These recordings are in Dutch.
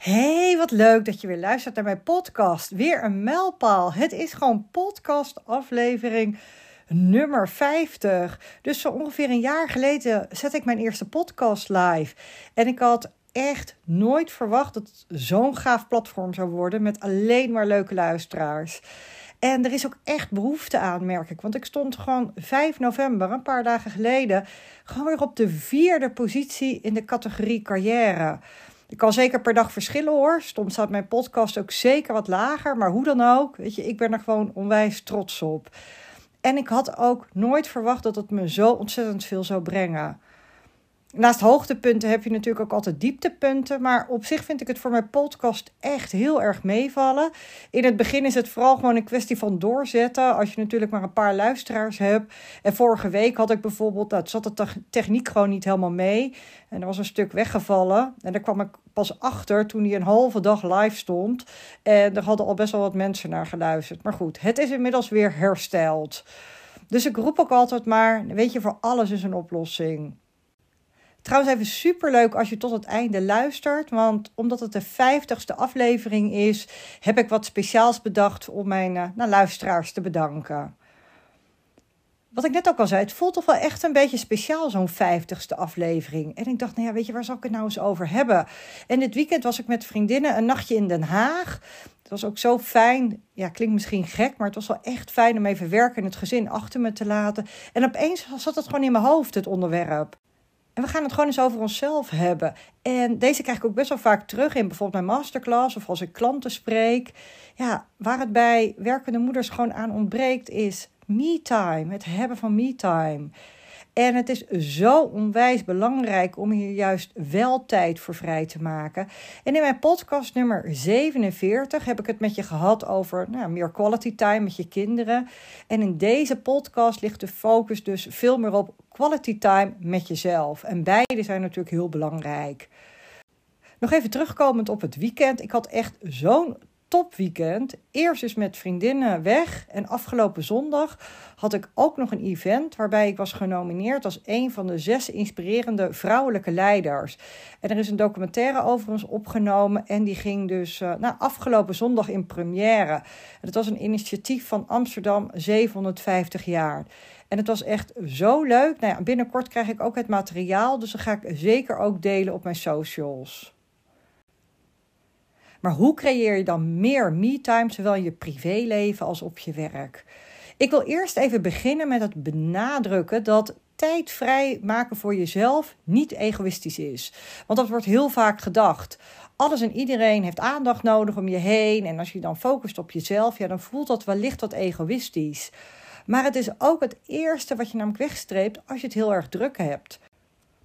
Hey, wat leuk dat je weer luistert naar mijn podcast. Weer een mijlpaal. Het is gewoon podcast aflevering nummer 50. Dus zo ongeveer een jaar geleden zette ik mijn eerste podcast live. En ik had echt nooit verwacht dat het zo'n gaaf platform zou worden met alleen maar leuke luisteraars. En er is ook echt behoefte aan, merk ik. Want ik stond gewoon 5 november, een paar dagen geleden, gewoon weer op de vierde positie in de categorie carrière. Ik kan zeker per dag verschillen hoor. Soms staat mijn podcast ook zeker wat lager. Maar hoe dan ook, weet je, ik ben er gewoon onwijs trots op. En ik had ook nooit verwacht dat het me zo ontzettend veel zou brengen. Naast hoogtepunten heb je natuurlijk ook altijd dieptepunten. Maar op zich vind ik het voor mijn podcast echt heel erg meevallen. In het begin is het vooral gewoon een kwestie van doorzetten. Als je natuurlijk maar een paar luisteraars hebt. En vorige week had ik bijvoorbeeld, nou, zat de techniek gewoon niet helemaal mee. En er was een stuk weggevallen. En daar kwam ik pas achter toen hij een halve dag live stond. En er hadden al best wel wat mensen naar geluisterd. Maar goed, het is inmiddels weer hersteld. Dus ik roep ook altijd maar, weet je, voor alles is een oplossing. Trouwens, even superleuk als je tot het einde luistert. Want omdat het de vijftigste aflevering is, heb ik wat speciaals bedacht om mijn uh, nou, luisteraars te bedanken. Wat ik net ook al zei, het voelt toch wel echt een beetje speciaal, zo'n vijftigste aflevering. En ik dacht, nou ja, weet je, waar zal ik het nou eens over hebben? En dit weekend was ik met vriendinnen een nachtje in Den Haag. Het was ook zo fijn. Ja, klinkt misschien gek, maar het was wel echt fijn om even werken en het gezin achter me te laten. En opeens zat het gewoon in mijn hoofd, het onderwerp. En we gaan het gewoon eens over onszelf hebben. En deze krijg ik ook best wel vaak terug in bijvoorbeeld mijn masterclass of als ik klanten spreek. Ja, waar het bij werkende moeders gewoon aan ontbreekt is me-time, het hebben van me-time. En het is zo onwijs belangrijk om hier juist wel tijd voor vrij te maken. En in mijn podcast nummer 47 heb ik het met je gehad over nou, meer quality time met je kinderen. En in deze podcast ligt de focus dus veel meer op quality time met jezelf. En beide zijn natuurlijk heel belangrijk. Nog even terugkomend op het weekend. Ik had echt zo'n topweekend. Eerst dus met vriendinnen weg. En afgelopen zondag had ik ook nog een event waarbij ik was genomineerd als een van de zes inspirerende vrouwelijke leiders. En er is een documentaire over ons opgenomen en die ging dus uh, nou, afgelopen zondag in première. En het was een initiatief van Amsterdam 750 jaar. En het was echt zo leuk. Nou binnenkort krijg ik ook het materiaal, dus dat ga ik zeker ook delen op mijn socials. Maar hoe creëer je dan meer me-time, zowel in je privéleven als op je werk? Ik wil eerst even beginnen met het benadrukken dat tijd vrij maken voor jezelf niet egoïstisch is. Want dat wordt heel vaak gedacht. Alles en iedereen heeft aandacht nodig om je heen. En als je dan focust op jezelf, ja, dan voelt dat wellicht wat egoïstisch. Maar het is ook het eerste wat je namelijk wegstreept als je het heel erg druk hebt.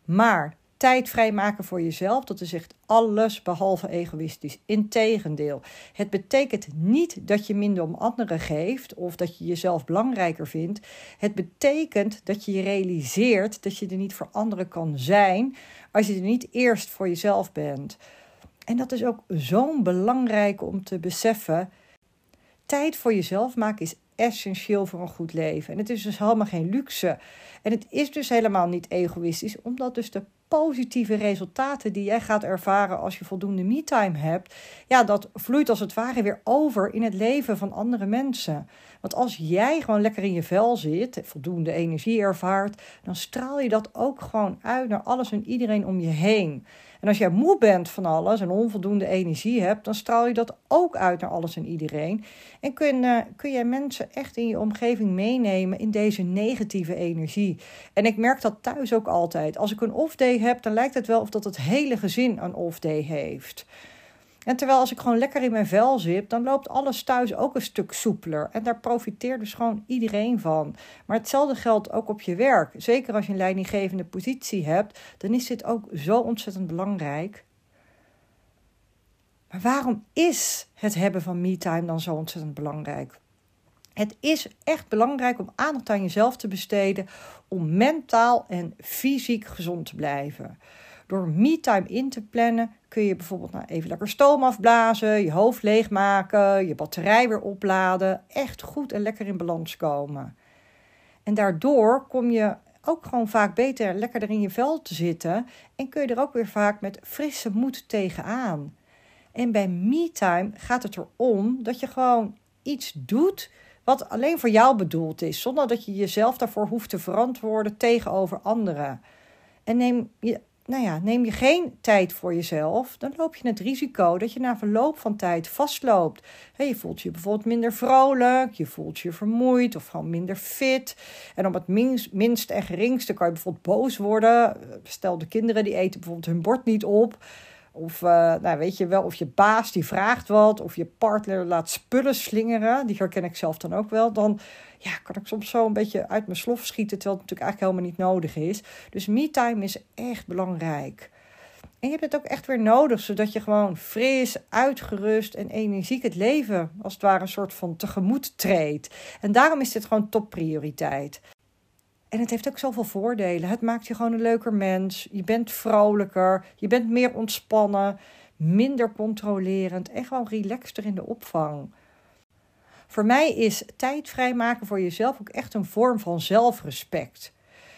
Maar tijd vrijmaken voor jezelf, dat is echt alles behalve egoïstisch. Integendeel, het betekent niet dat je minder om anderen geeft of dat je jezelf belangrijker vindt. Het betekent dat je je realiseert dat je er niet voor anderen kan zijn als je er niet eerst voor jezelf bent. En dat is ook zo'n belangrijk om te beseffen. Tijd voor jezelf maken is essentieel voor een goed leven. En het is dus helemaal geen luxe. En het is dus helemaal niet egoïstisch, omdat dus de positieve resultaten die jij gaat ervaren als je voldoende me-time hebt, ja, dat vloeit als het ware weer over in het leven van andere mensen. Want als jij gewoon lekker in je vel zit, voldoende energie ervaart, dan straal je dat ook gewoon uit naar alles en iedereen om je heen. En als jij moe bent van alles en onvoldoende energie hebt, dan straal je dat ook uit naar alles en iedereen. En kun, uh, kun jij mensen echt in je omgeving meenemen in deze negatieve energie. En ik merk dat thuis ook altijd. Als ik een off-day heb, dan lijkt het wel of dat het hele gezin een off-day heeft. En terwijl als ik gewoon lekker in mijn vel zit, dan loopt alles thuis ook een stuk soepeler. En daar profiteert dus gewoon iedereen van. Maar hetzelfde geldt ook op je werk. Zeker als je een leidinggevende positie hebt, dan is dit ook zo ontzettend belangrijk. Maar waarom is het hebben van me-time dan zo ontzettend belangrijk? Het is echt belangrijk om aandacht aan jezelf te besteden om mentaal en fysiek gezond te blijven. Door me-time in te plannen kun je bijvoorbeeld nou even lekker stoom afblazen, je hoofd leegmaken, je batterij weer opladen. Echt goed en lekker in balans komen. En daardoor kom je ook gewoon vaak beter lekkerder in je vel te zitten en kun je er ook weer vaak met frisse moed tegenaan. En bij me-time gaat het erom dat je gewoon iets doet wat alleen voor jou bedoeld is, zonder dat je jezelf daarvoor hoeft te verantwoorden tegenover anderen. En neem je, nou ja, neem je geen tijd voor jezelf, dan loop je het risico dat je na verloop van tijd vastloopt. je voelt je bijvoorbeeld minder vrolijk, je voelt je vermoeid of gewoon minder fit. En om het minst, minst en geringste kan je bijvoorbeeld boos worden. Stel de kinderen die eten bijvoorbeeld hun bord niet op. Of uh, nou, weet je wel, of je baas die vraagt wat, of je partner laat spullen slingeren, die herken ik zelf dan ook wel. Dan ja, kan ik soms zo een beetje uit mijn slof schieten, terwijl het natuurlijk eigenlijk helemaal niet nodig is. Dus me-time is echt belangrijk. En je hebt het ook echt weer nodig, zodat je gewoon fris, uitgerust en energiek het leven als het ware een soort van tegemoet treedt. En daarom is dit gewoon topprioriteit. En het heeft ook zoveel voordelen. Het maakt je gewoon een leuker mens. Je bent vrolijker. Je bent meer ontspannen. Minder controlerend. En gewoon relaxter in de opvang. Voor mij is tijd vrijmaken voor jezelf ook echt een vorm van zelfrespect.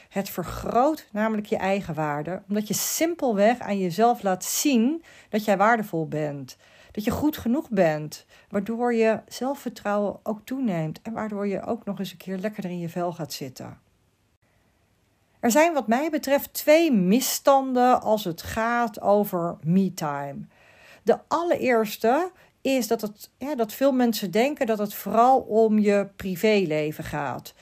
Het vergroot namelijk je eigen waarde, omdat je simpelweg aan jezelf laat zien dat jij waardevol bent. Dat je goed genoeg bent, waardoor je zelfvertrouwen ook toeneemt en waardoor je ook nog eens een keer lekkerder in je vel gaat zitten. Er zijn wat mij betreft twee misstanden als het gaat over me-time. De allereerste is dat, het, ja, dat veel mensen denken dat het vooral om je privéleven gaat.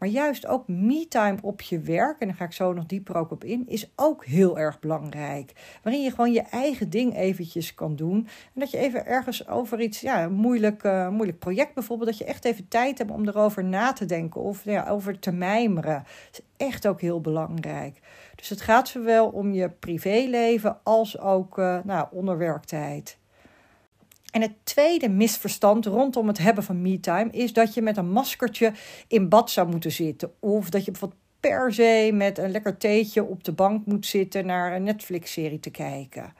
Maar juist ook me-time op je werk, en daar ga ik zo nog dieper ook op in, is ook heel erg belangrijk. Waarin je gewoon je eigen ding eventjes kan doen. En dat je even ergens over iets, ja, een moeilijk, uh, moeilijk project bijvoorbeeld, dat je echt even tijd hebt om erover na te denken of ja, over te mijmeren. Dat is echt ook heel belangrijk. Dus het gaat zowel om je privéleven als ook uh, nou, onderwerktijd. En het tweede misverstand rondom het hebben van me-time is dat je met een maskertje in bad zou moeten zitten. Of dat je bijvoorbeeld per se met een lekker theetje op de bank moet zitten naar een Netflix-serie te kijken.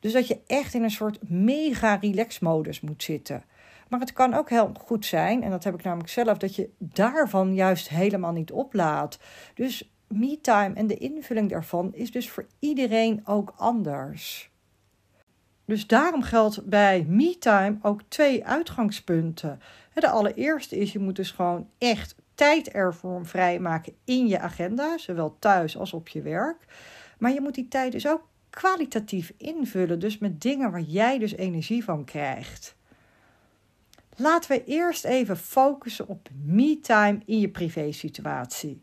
Dus dat je echt in een soort mega relax-modus moet zitten. Maar het kan ook heel goed zijn, en dat heb ik namelijk zelf, dat je daarvan juist helemaal niet oplaat. Dus me-time en de invulling daarvan is dus voor iedereen ook anders. Dus daarom geldt bij MeTime ook twee uitgangspunten. De allereerste is, je moet dus gewoon echt tijd ervoor vrijmaken in je agenda, zowel thuis als op je werk. Maar je moet die tijd dus ook kwalitatief invullen, dus met dingen waar jij dus energie van krijgt. Laten we eerst even focussen op me-time in je privésituatie.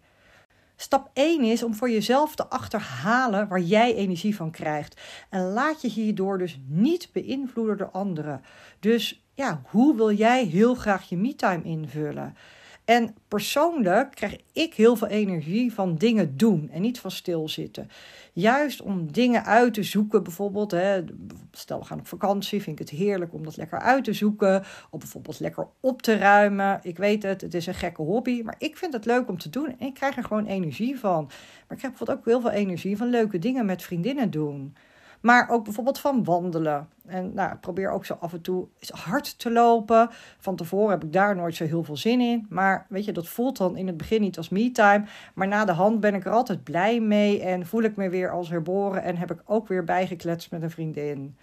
Stap 1 is om voor jezelf te achterhalen waar jij energie van krijgt. En laat je hierdoor dus niet beïnvloeden door anderen. Dus ja, hoe wil jij heel graag je me-time invullen? En persoonlijk krijg ik heel veel energie van dingen doen en niet van stilzitten. Juist om dingen uit te zoeken, bijvoorbeeld. Hè, stel, we gaan op vakantie, vind ik het heerlijk om dat lekker uit te zoeken. Of bijvoorbeeld lekker op te ruimen. Ik weet het, het is een gekke hobby, maar ik vind het leuk om te doen en ik krijg er gewoon energie van. Maar ik krijg bijvoorbeeld ook heel veel energie van leuke dingen met vriendinnen doen. Maar ook bijvoorbeeld van wandelen. En nou, probeer ook zo af en toe hard te lopen. Van tevoren heb ik daar nooit zo heel veel zin in. Maar weet je, dat voelt dan in het begin niet als me-time. Maar na de hand ben ik er altijd blij mee. En voel ik me weer als herboren. En heb ik ook weer bijgekletst met een vriendin.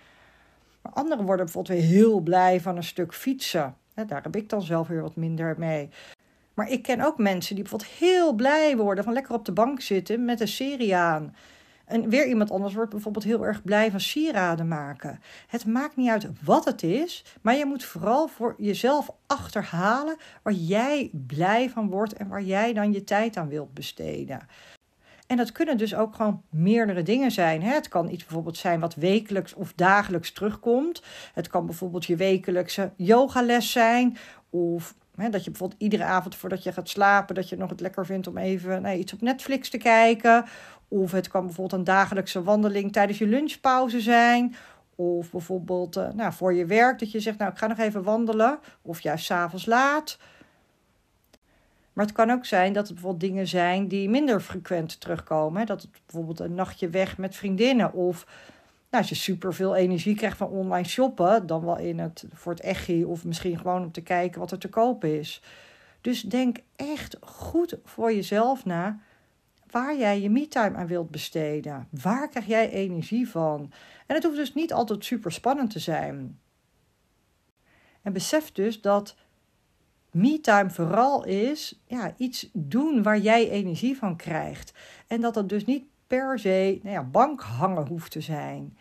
Maar anderen worden bijvoorbeeld weer heel blij van een stuk fietsen. Daar heb ik dan zelf weer wat minder mee. Maar ik ken ook mensen die bijvoorbeeld heel blij worden van lekker op de bank zitten met een serie aan. En weer iemand anders wordt bijvoorbeeld heel erg blij van sieraden maken. Het maakt niet uit wat het is, maar je moet vooral voor jezelf achterhalen waar jij blij van wordt en waar jij dan je tijd aan wilt besteden. En dat kunnen dus ook gewoon meerdere dingen zijn. Het kan iets bijvoorbeeld zijn wat wekelijks of dagelijks terugkomt. Het kan bijvoorbeeld je wekelijkse yogales zijn. Of dat je bijvoorbeeld iedere avond voordat je gaat slapen, dat je nog het lekker vindt om even nou, iets op Netflix te kijken. Of het kan bijvoorbeeld een dagelijkse wandeling tijdens je lunchpauze zijn. Of bijvoorbeeld uh, nou, voor je werk, dat je zegt, nou ik ga nog even wandelen. Of juist s'avonds laat. Maar het kan ook zijn dat het bijvoorbeeld dingen zijn die minder frequent terugkomen. Dat het bijvoorbeeld een nachtje weg met vriendinnen. Of nou, als je superveel energie krijgt van online shoppen, dan wel in het, voor het echi. Of misschien gewoon om te kijken wat er te koop is. Dus denk echt goed voor jezelf na waar jij je me-time aan wilt besteden. Waar krijg jij energie van? En het hoeft dus niet altijd super spannend te zijn. En besef dus dat me-time vooral is ja, iets doen waar jij energie van krijgt. En dat het dus niet per se nou ja, bankhangen hoeft te zijn.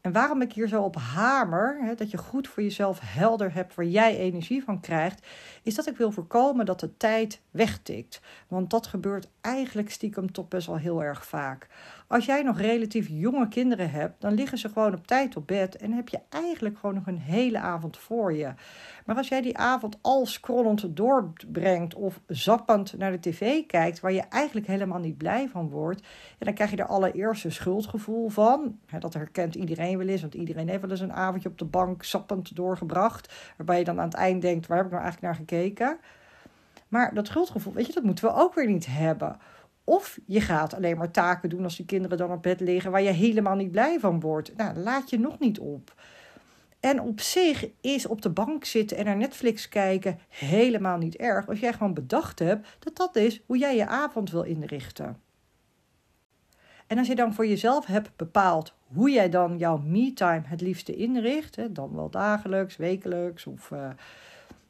En waarom ik hier zo op hamer, hè, dat je goed voor jezelf helder hebt waar jij energie van krijgt, is dat ik wil voorkomen dat de tijd wegtikt. Want dat gebeurt eigenlijk stiekem toch best wel heel erg vaak. Als jij nog relatief jonge kinderen hebt, dan liggen ze gewoon op tijd op bed en heb je eigenlijk gewoon nog een hele avond voor je. Maar als jij die avond al scrollend doorbrengt of zappend naar de tv kijkt, waar je eigenlijk helemaal niet blij van wordt, dan krijg je er allereerst een schuldgevoel van. Dat herkent iedereen wel eens, want iedereen heeft wel eens een avondje op de bank zappend doorgebracht, waarbij je dan aan het eind denkt, waar heb ik nou eigenlijk naar gekeken? Maar dat schuldgevoel, weet je, dat moeten we ook weer niet hebben. Of je gaat alleen maar taken doen als die kinderen dan op bed liggen waar je helemaal niet blij van wordt. Nou, laat je nog niet op. En op zich is op de bank zitten en naar Netflix kijken helemaal niet erg. Als jij gewoon bedacht hebt dat dat is hoe jij je avond wil inrichten. En als je dan voor jezelf hebt bepaald hoe jij dan jouw me-time het liefste inricht, dan wel dagelijks, wekelijks of uh,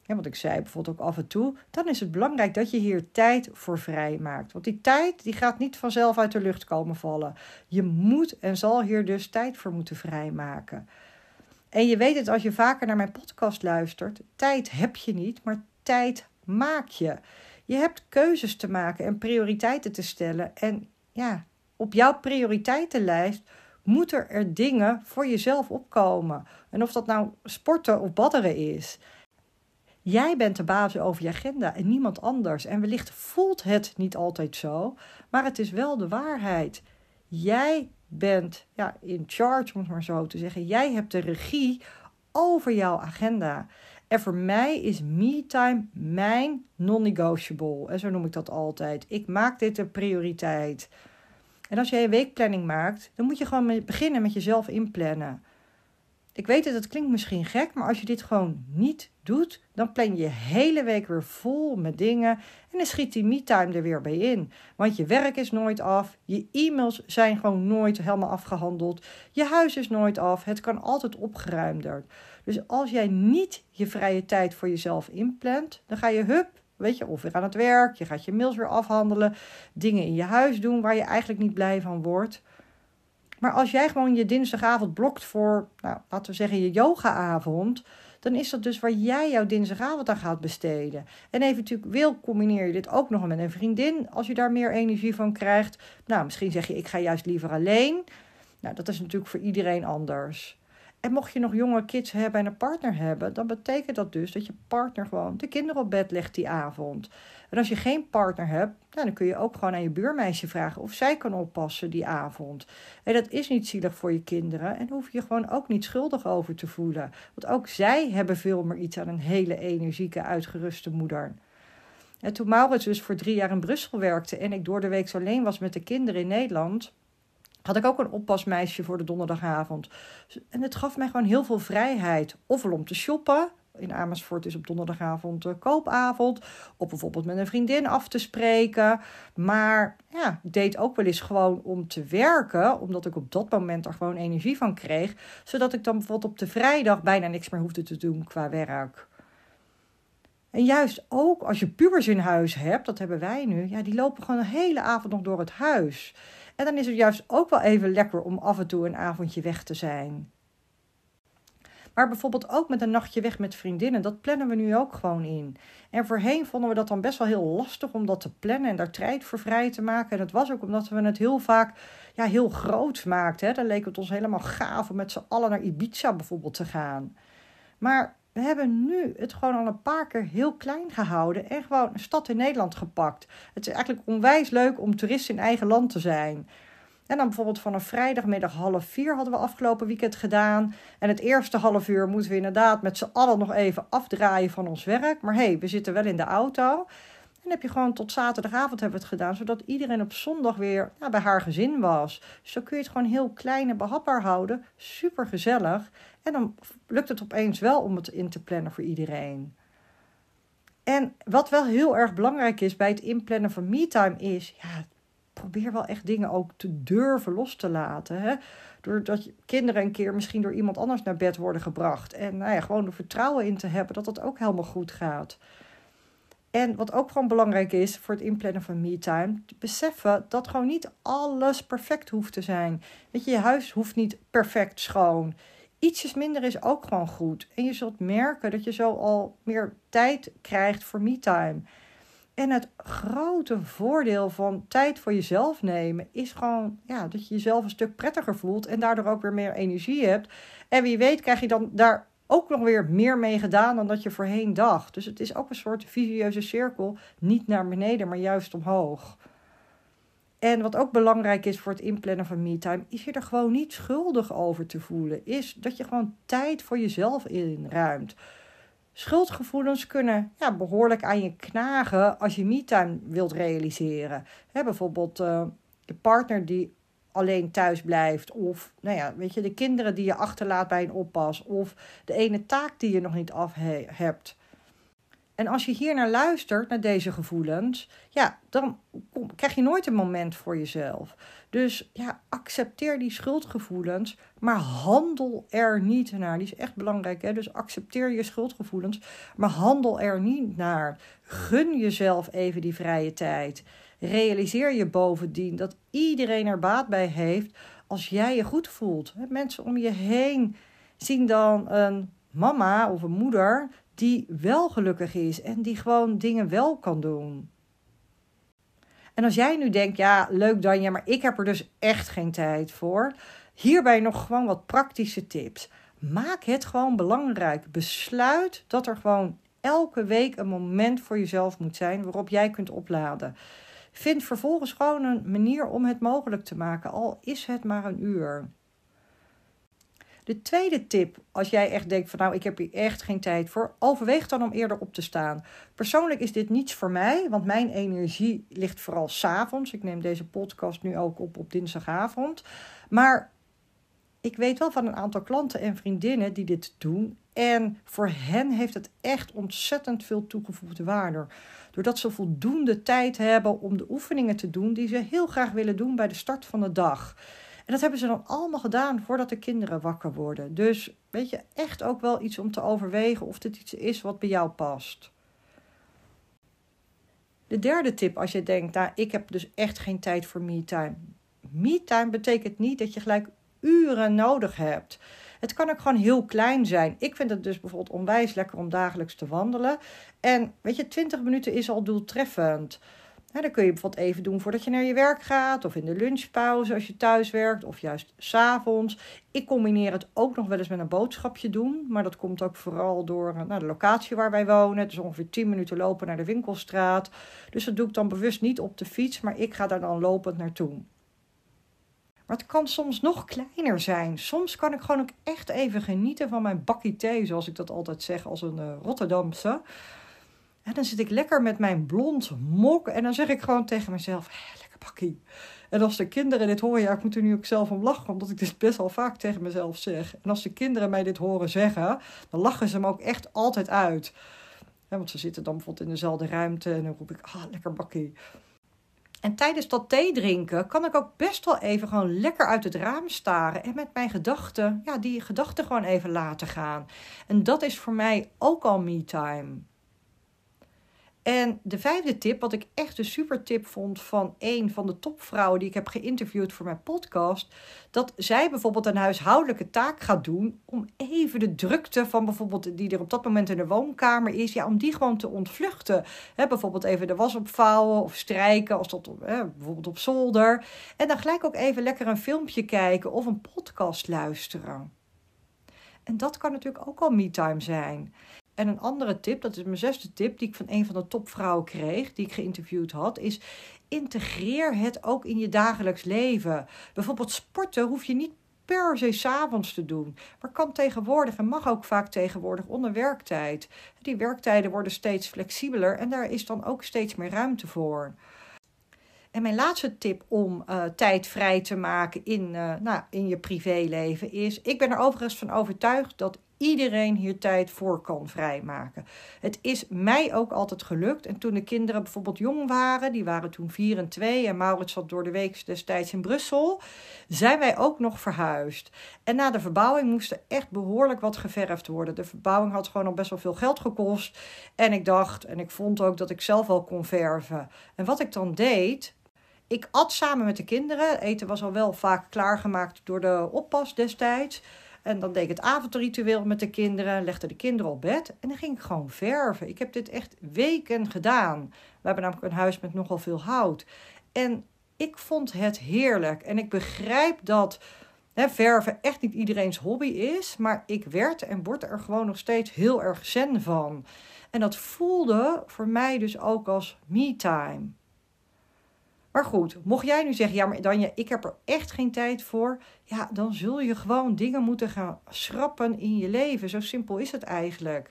ja, wat ik zei bijvoorbeeld ook af en toe, dan is het belangrijk dat je hier tijd voor vrij maakt. Want die tijd die gaat niet vanzelf uit de lucht komen vallen. Je moet en zal hier dus tijd voor moeten vrijmaken. En je weet het als je vaker naar mijn podcast luistert, tijd heb je niet, maar tijd maak je. Je hebt keuzes te maken en prioriteiten te stellen. En ja, op jouw prioriteitenlijst moeten er dingen voor jezelf opkomen. En of dat nou sporten of badderen is. Jij bent de baas over je agenda en niemand anders. En wellicht voelt het niet altijd zo, maar het is wel de waarheid. Jij bent ja, in charge, om het maar zo te zeggen. Jij hebt de regie over jouw agenda. En voor mij is me-time mijn non-negotiable. En zo noem ik dat altijd. Ik maak dit een prioriteit. En als jij een weekplanning maakt, dan moet je gewoon beginnen met jezelf inplannen. Ik weet dat het klinkt misschien gek, maar als je dit gewoon niet doet, dan plan je hele week weer vol met dingen en dan schiet die me-time er weer bij in. Want je werk is nooit af, je e-mails zijn gewoon nooit helemaal afgehandeld, je huis is nooit af, het kan altijd opgeruimder. Dus als jij niet je vrije tijd voor jezelf inplant, dan ga je hup, weet je, of weer aan het werk, je gaat je mails weer afhandelen, dingen in je huis doen waar je eigenlijk niet blij van wordt. Maar als jij gewoon je dinsdagavond blokt voor, nou, laten we zeggen, je yogaavond, dan is dat dus waar jij jouw dinsdagavond aan gaat besteden. En eventueel combineer je dit ook nog met een vriendin als je daar meer energie van krijgt. Nou, misschien zeg je, ik ga juist liever alleen. Nou, dat is natuurlijk voor iedereen anders. En mocht je nog jonge kids hebben en een partner hebben, dan betekent dat dus dat je partner gewoon de kinderen op bed legt die avond. En als je geen partner hebt, dan kun je ook gewoon aan je buurmeisje vragen of zij kan oppassen die avond. En dat is niet zielig voor je kinderen en hoef je gewoon ook niet schuldig over te voelen. Want ook zij hebben veel meer iets aan een hele energieke, uitgeruste moeder. En toen Maurits dus voor drie jaar in Brussel werkte en ik door de week alleen was met de kinderen in Nederland, had ik ook een oppasmeisje voor de donderdagavond. En het gaf mij gewoon heel veel vrijheid. Ofwel om te shoppen. In Amersfoort is op donderdagavond koopavond. Of bijvoorbeeld met een vriendin af te spreken. Maar ja, ik deed ook wel eens gewoon om te werken. Omdat ik op dat moment er gewoon energie van kreeg. Zodat ik dan bijvoorbeeld op de vrijdag bijna niks meer hoefde te doen qua werk. En juist ook als je pubers in huis hebt, dat hebben wij nu, ja, die lopen gewoon de hele avond nog door het huis. En dan is het juist ook wel even lekker om af en toe een avondje weg te zijn. Maar bijvoorbeeld ook met een nachtje weg met vriendinnen, dat plannen we nu ook gewoon in. En voorheen vonden we dat dan best wel heel lastig om dat te plannen en daar tijd voor vrij te maken. En dat was ook omdat we het heel vaak ja, heel groot maakten. Hè. Dan leek het ons helemaal gaaf om met z'n allen naar Ibiza bijvoorbeeld te gaan. Maar we hebben nu het gewoon al een paar keer heel klein gehouden en gewoon een stad in Nederland gepakt. Het is eigenlijk onwijs leuk om toerist in eigen land te zijn. En dan bijvoorbeeld van een vrijdagmiddag half vier hadden we afgelopen weekend gedaan. En het eerste half uur moeten we inderdaad met z'n allen nog even afdraaien van ons werk. Maar hé, hey, we zitten wel in de auto. En heb je gewoon tot zaterdagavond hebben we het gedaan, zodat iedereen op zondag weer bij haar gezin was. Dus zo kun je het gewoon heel klein en behapbaar houden. Super gezellig. En dan lukt het opeens wel om het in te plannen voor iedereen. En wat wel heel erg belangrijk is bij het inplannen van me-time is, ja, probeer wel echt dingen ook te durven los te laten. Hè? Doordat je kinderen een keer misschien door iemand anders naar bed worden gebracht. En nou ja, gewoon er vertrouwen in te hebben dat het ook helemaal goed gaat. En wat ook gewoon belangrijk is voor het inplannen van me-time, beseffen dat gewoon niet alles perfect hoeft te zijn. Weet je, je huis hoeft niet perfect schoon. Ietsjes minder is ook gewoon goed. En je zult merken dat je zo al meer tijd krijgt voor me-time. En het grote voordeel van tijd voor jezelf nemen is gewoon ja, dat je jezelf een stuk prettiger voelt en daardoor ook weer meer energie hebt. En wie weet krijg je dan daar ook nog weer meer mee gedaan dan dat je voorheen dacht. Dus het is ook een soort visieuze cirkel, niet naar beneden, maar juist omhoog. En wat ook belangrijk is voor het inplannen van me-time, is je er gewoon niet schuldig over te voelen. Is dat je gewoon tijd voor jezelf inruimt. Schuldgevoelens kunnen ja, behoorlijk aan je knagen als je me-time wilt realiseren. bijvoorbeeld uh, de partner die alleen thuis blijft. Of nou ja, weet je, de kinderen die je achterlaat bij een oppas. Of de ene taak die je nog niet af hebt. En als je hier naar luistert, naar deze gevoelens, ja, dan krijg je nooit een moment voor jezelf. Dus ja, accepteer die schuldgevoelens, maar handel er niet naar. Die is echt belangrijk, hè? Dus accepteer je schuldgevoelens, maar handel er niet naar. Gun jezelf even die vrije tijd. Realiseer je bovendien dat iedereen er baat bij heeft als jij je goed voelt. Mensen om je heen zien dan een mama of een moeder die wel gelukkig is en die gewoon dingen wel kan doen. En als jij nu denkt, ja, leuk Danja, maar ik heb er dus echt geen tijd voor. Hierbij nog gewoon wat praktische tips. Maak het gewoon belangrijk. Besluit dat er gewoon elke week een moment voor jezelf moet zijn waarop jij kunt opladen. Vind vervolgens gewoon een manier om het mogelijk te maken, al is het maar een uur. De tweede tip, als jij echt denkt van nou ik heb hier echt geen tijd voor, overweeg dan om eerder op te staan. Persoonlijk is dit niets voor mij, want mijn energie ligt vooral s'avonds. Ik neem deze podcast nu ook op op dinsdagavond. Maar ik weet wel van een aantal klanten en vriendinnen die dit doen. En voor hen heeft het echt ontzettend veel toegevoegde waarde. Doordat ze voldoende tijd hebben om de oefeningen te doen die ze heel graag willen doen bij de start van de dag. En dat hebben ze dan allemaal gedaan voordat de kinderen wakker worden. Dus weet je, echt ook wel iets om te overwegen of dit iets is wat bij jou past. De derde tip, als je denkt, nou, ik heb dus echt geen tijd voor me-time. Me-time betekent niet dat je gelijk uren nodig hebt. Het kan ook gewoon heel klein zijn. Ik vind het dus bijvoorbeeld onwijs lekker om dagelijks te wandelen. En weet je, 20 minuten is al doeltreffend. Ja, dan kun je bijvoorbeeld even doen voordat je naar je werk gaat, of in de lunchpauze als je thuis werkt, of juist s'avonds. Ik combineer het ook nog wel eens met een boodschapje doen, maar dat komt ook vooral door nou, de locatie waar wij wonen. Dus ongeveer 10 minuten lopen naar de winkelstraat. Dus dat doe ik dan bewust niet op de fiets, maar ik ga daar dan lopend naartoe. Maar het kan soms nog kleiner zijn. Soms kan ik gewoon ook echt even genieten van mijn bakkie thee, zoals ik dat altijd zeg als een uh, Rotterdamse. En dan zit ik lekker met mijn blond mok en dan zeg ik gewoon tegen mezelf, lekker bakkie. En als de kinderen dit horen, ja, ik moet er nu ook zelf om lachen, omdat ik dit best wel vaak tegen mezelf zeg. En als de kinderen mij dit horen zeggen, dan lachen ze me ook echt altijd uit. want ze zitten dan bijvoorbeeld in dezelfde ruimte en dan roep ik, ah, lekker bakkie. En tijdens dat thee drinken kan ik ook best wel even gewoon lekker uit het raam staren en met mijn gedachten, ja, die gedachten gewoon even laten gaan. En dat is voor mij ook al me time. En de vijfde tip, wat ik echt een super tip vond van een van de topvrouwen die ik heb geïnterviewd voor mijn podcast, dat zij bijvoorbeeld een huishoudelijke taak gaat doen om even de drukte van bijvoorbeeld die er op dat moment in de woonkamer is, ja, om die gewoon te ontvluchten. Bijvoorbeeld even de was opvouwen of strijken, als dat bijvoorbeeld op zolder. En dan gelijk ook even lekker een filmpje kijken of een podcast luisteren. En dat kan natuurlijk ook al me-time zijn. En een andere tip, dat is mijn zesde tip, die ik van een van de topvrouwen kreeg, die ik geïnterviewd had, is integreer het ook in je dagelijks leven. Bijvoorbeeld sporten hoef je niet per se s'avonds te doen, maar kan tegenwoordig en mag ook vaak tegenwoordig onder werktijd. Die werktijden worden steeds flexibeler en daar is dan ook steeds meer ruimte voor. En mijn laatste tip om uh, tijd vrij te maken in, uh, nou, in je privéleven is: ik ben er overigens van overtuigd dat iedereen hier tijd voor kan vrijmaken. Het is mij ook altijd gelukt. En toen de kinderen bijvoorbeeld jong waren, die waren toen 4 en 2 en Maurits zat door de week destijds in Brussel, zijn wij ook nog verhuisd. En na de verbouwing moest er echt behoorlijk wat geverfd worden. De verbouwing had gewoon al best wel veel geld gekost. En ik dacht, en ik vond ook dat ik zelf wel kon verven. En wat ik dan deed, ik at samen met de kinderen. Eten was al wel vaak klaargemaakt door de oppas destijds. En dan deed ik het avondritueel met de kinderen, legde de kinderen op bed en dan ging ik gewoon verven. Ik heb dit echt weken gedaan. We hebben namelijk een huis met nogal veel hout. En ik vond het heerlijk. En ik begrijp dat hè, verven echt niet iedereen's hobby is. Maar ik werd en word er gewoon nog steeds heel erg zen van. En dat voelde voor mij dus ook als me-time. Maar goed, mocht jij nu zeggen, ja, maar Danja, ik heb er echt geen tijd voor. Ja, dan zul je gewoon dingen moeten gaan schrappen in je leven. Zo simpel is het eigenlijk.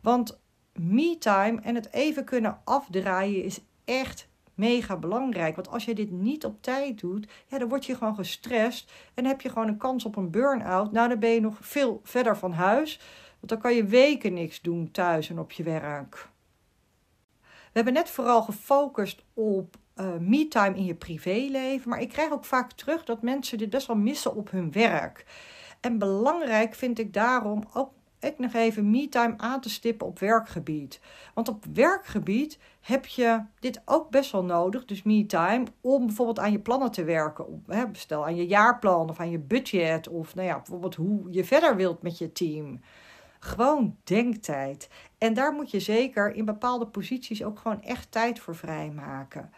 Want me-time en het even kunnen afdraaien is echt mega belangrijk. Want als je dit niet op tijd doet, ja, dan word je gewoon gestrest. En heb je gewoon een kans op een burn-out. Nou, dan ben je nog veel verder van huis. Want dan kan je weken niks doen thuis en op je werk. We hebben net vooral gefocust op uh, me-time in je privéleven. Maar ik krijg ook vaak terug dat mensen dit best wel missen op hun werk. En belangrijk vind ik daarom ook ik nog even me-time aan te stippen op werkgebied. Want op werkgebied heb je dit ook best wel nodig, dus me-time, om bijvoorbeeld aan je plannen te werken. Stel aan je jaarplan of aan je budget of nou ja, bijvoorbeeld hoe je verder wilt met je team. Gewoon denktijd. En daar moet je zeker in bepaalde posities ook gewoon echt tijd voor vrijmaken.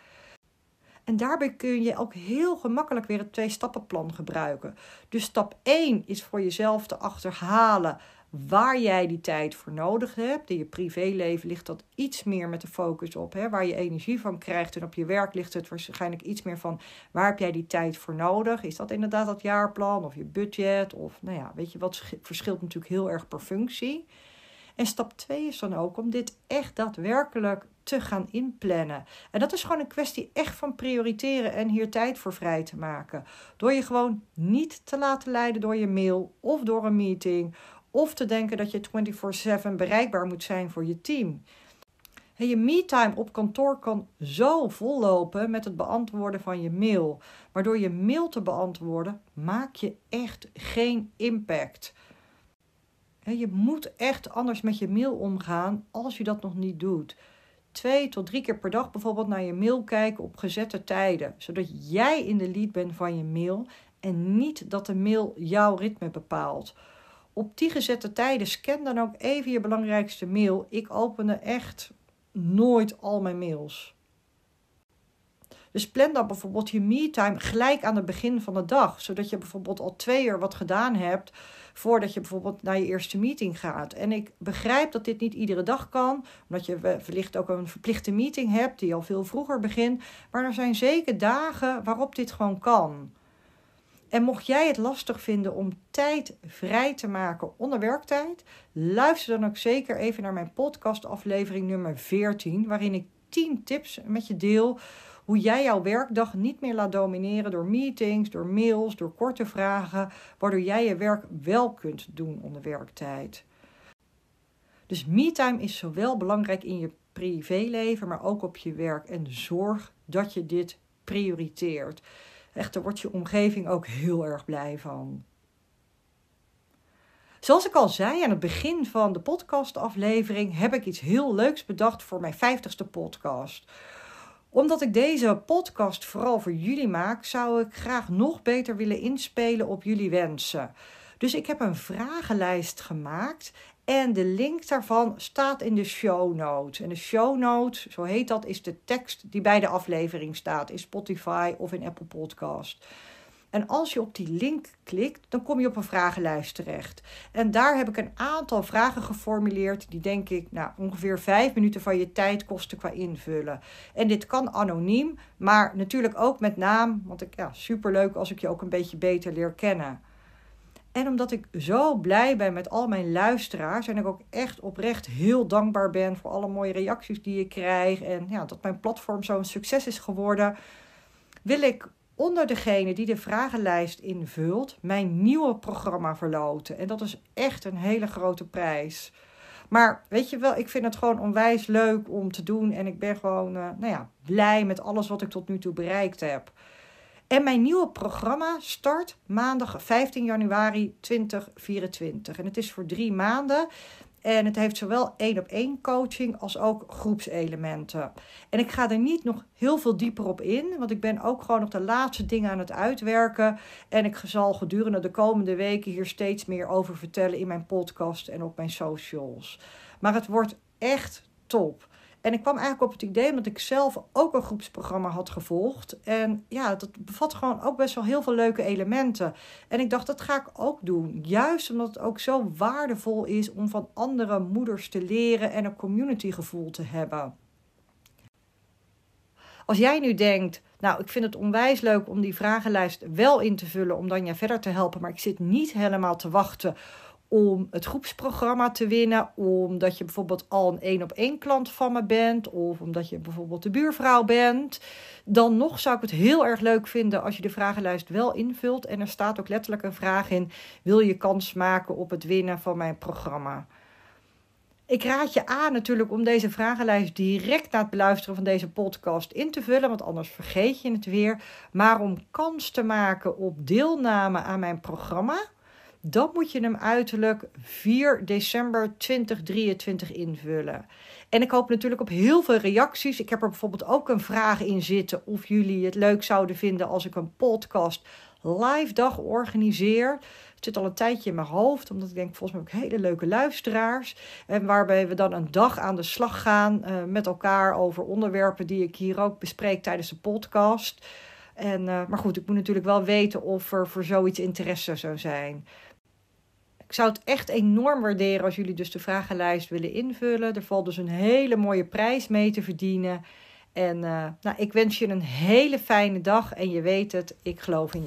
En daarbij kun je ook heel gemakkelijk weer het twee-stappenplan gebruiken. Dus stap 1 is voor jezelf te achterhalen waar jij die tijd voor nodig hebt. In je privéleven ligt dat iets meer met de focus op, hè, waar je energie van krijgt. En op je werk ligt het waarschijnlijk iets meer van waar heb jij die tijd voor nodig? Is dat inderdaad dat jaarplan of je budget? Of nou ja, weet je wat verschilt natuurlijk heel erg per functie. En stap 2 is dan ook om dit echt daadwerkelijk te gaan inplannen. En dat is gewoon een kwestie echt van prioriteren en hier tijd voor vrij te maken. Door je gewoon niet te laten leiden door je mail of door een meeting. Of te denken dat je 24/7 bereikbaar moet zijn voor je team. Je me-time op kantoor kan zo vollopen met het beantwoorden van je mail. Maar door je mail te beantwoorden maak je echt geen impact. Je moet echt anders met je mail omgaan als je dat nog niet doet. Twee tot drie keer per dag bijvoorbeeld naar je mail kijken op gezette tijden. Zodat jij in de lead bent van je mail en niet dat de mail jouw ritme bepaalt. Op die gezette tijden scan dan ook even je belangrijkste mail. Ik opende echt nooit al mijn mails. Dus plan dan bijvoorbeeld je me-time gelijk aan het begin van de dag. Zodat je bijvoorbeeld al twee uur wat gedaan hebt voordat je bijvoorbeeld naar je eerste meeting gaat. En ik begrijp dat dit niet iedere dag kan, omdat je wellicht ook een verplichte meeting hebt die al veel vroeger begint. Maar er zijn zeker dagen waarop dit gewoon kan. En mocht jij het lastig vinden om tijd vrij te maken onder werktijd, luister dan ook zeker even naar mijn podcastaflevering nummer 14, waarin ik 10 tips met je deel hoe jij jouw werkdag niet meer laat domineren door meetings, door mails, door korte vragen, waardoor jij je werk wel kunt doen onder werktijd. Dus me-time is zowel belangrijk in je privéleven, maar ook op je werk. En zorg dat je dit prioriteert. Echt, daar wordt je omgeving ook heel erg blij van. Zoals ik al zei aan het begin van de podcastaflevering, heb ik iets heel leuks bedacht voor mijn 50ste podcast omdat ik deze podcast vooral voor jullie maak, zou ik graag nog beter willen inspelen op jullie wensen. Dus ik heb een vragenlijst gemaakt en de link daarvan staat in de show notes. En de show notes, zo heet dat, is de tekst die bij de aflevering staat in Spotify of in Apple Podcast. En als je op die link klikt, dan kom je op een vragenlijst terecht. En daar heb ik een aantal vragen geformuleerd die denk ik nou, ongeveer vijf minuten van je tijd kosten qua invullen. En dit kan anoniem, maar natuurlijk ook met naam, want ik ja, superleuk als ik je ook een beetje beter leer kennen. En omdat ik zo blij ben met al mijn luisteraars en ik ook echt oprecht heel dankbaar ben voor alle mooie reacties die ik krijg en ja, dat mijn platform zo'n succes is geworden, wil ik onder degene die de vragenlijst invult mijn nieuwe programma verloten. En dat is echt een hele grote prijs. Maar weet je wel, ik vind het gewoon onwijs leuk om te doen. En ik ben gewoon uh, nou ja, blij met alles wat ik tot nu toe bereikt heb. En mijn nieuwe programma start maandag 15 januari 2024. En het is voor drie maanden. En het heeft zowel één op één coaching als ook groepselementen. En ik ga er niet nog heel veel dieper op in, want ik ben ook gewoon nog de laatste dingen aan het uitwerken. En ik zal gedurende de komende weken hier steeds meer over vertellen in mijn podcast en op mijn socials. Maar het wordt echt top. En ik kwam eigenlijk op het idee omdat ik zelf ook een groepsprogramma had gevolgd. En ja, dat bevat gewoon ook best wel heel veel leuke elementen. En ik dacht, dat ga ik ook doen. Juist omdat het ook zo waardevol is om van andere moeders te leren en een communitygevoel te hebben. Als jij nu denkt, nou, ik vind het onwijs leuk om die vragenlijst wel in te vullen om dan je verder te helpen, maar ik zit niet helemaal te wachten om het groepsprogramma te winnen, omdat je bijvoorbeeld al een één op één klant van me bent, of omdat je bijvoorbeeld de buurvrouw bent, dan nog zou ik het heel erg leuk vinden als je de vragenlijst wel invult. En er staat ook letterlijk een vraag in: wil je kans maken op het winnen van mijn programma? Ik raad je aan natuurlijk om deze vragenlijst direct na het beluisteren van deze podcast in te vullen, want anders vergeet je het weer. Maar om kans te maken op deelname aan mijn programma, dan moet je hem uiterlijk 4 december 2023 invullen. En ik hoop natuurlijk op heel veel reacties. Ik heb er bijvoorbeeld ook een vraag in zitten of jullie het leuk zouden vinden als ik een podcast live dag organiseer. Het zit al een tijdje in mijn hoofd, omdat ik denk, volgens mij heb ik hele leuke luisteraars. En waarbij we dan een dag aan de slag gaan uh, met elkaar over onderwerpen die ik hier ook bespreek tijdens de podcast. En, uh, maar goed, ik moet natuurlijk wel weten of er voor zoiets interesse zou zijn. Ik zou het echt enorm waarderen als jullie dus de vragenlijst willen invullen. Er valt dus een hele mooie prijs mee te verdienen. En uh, nou, ik wens je een hele fijne dag. En je weet het, ik geloof in je.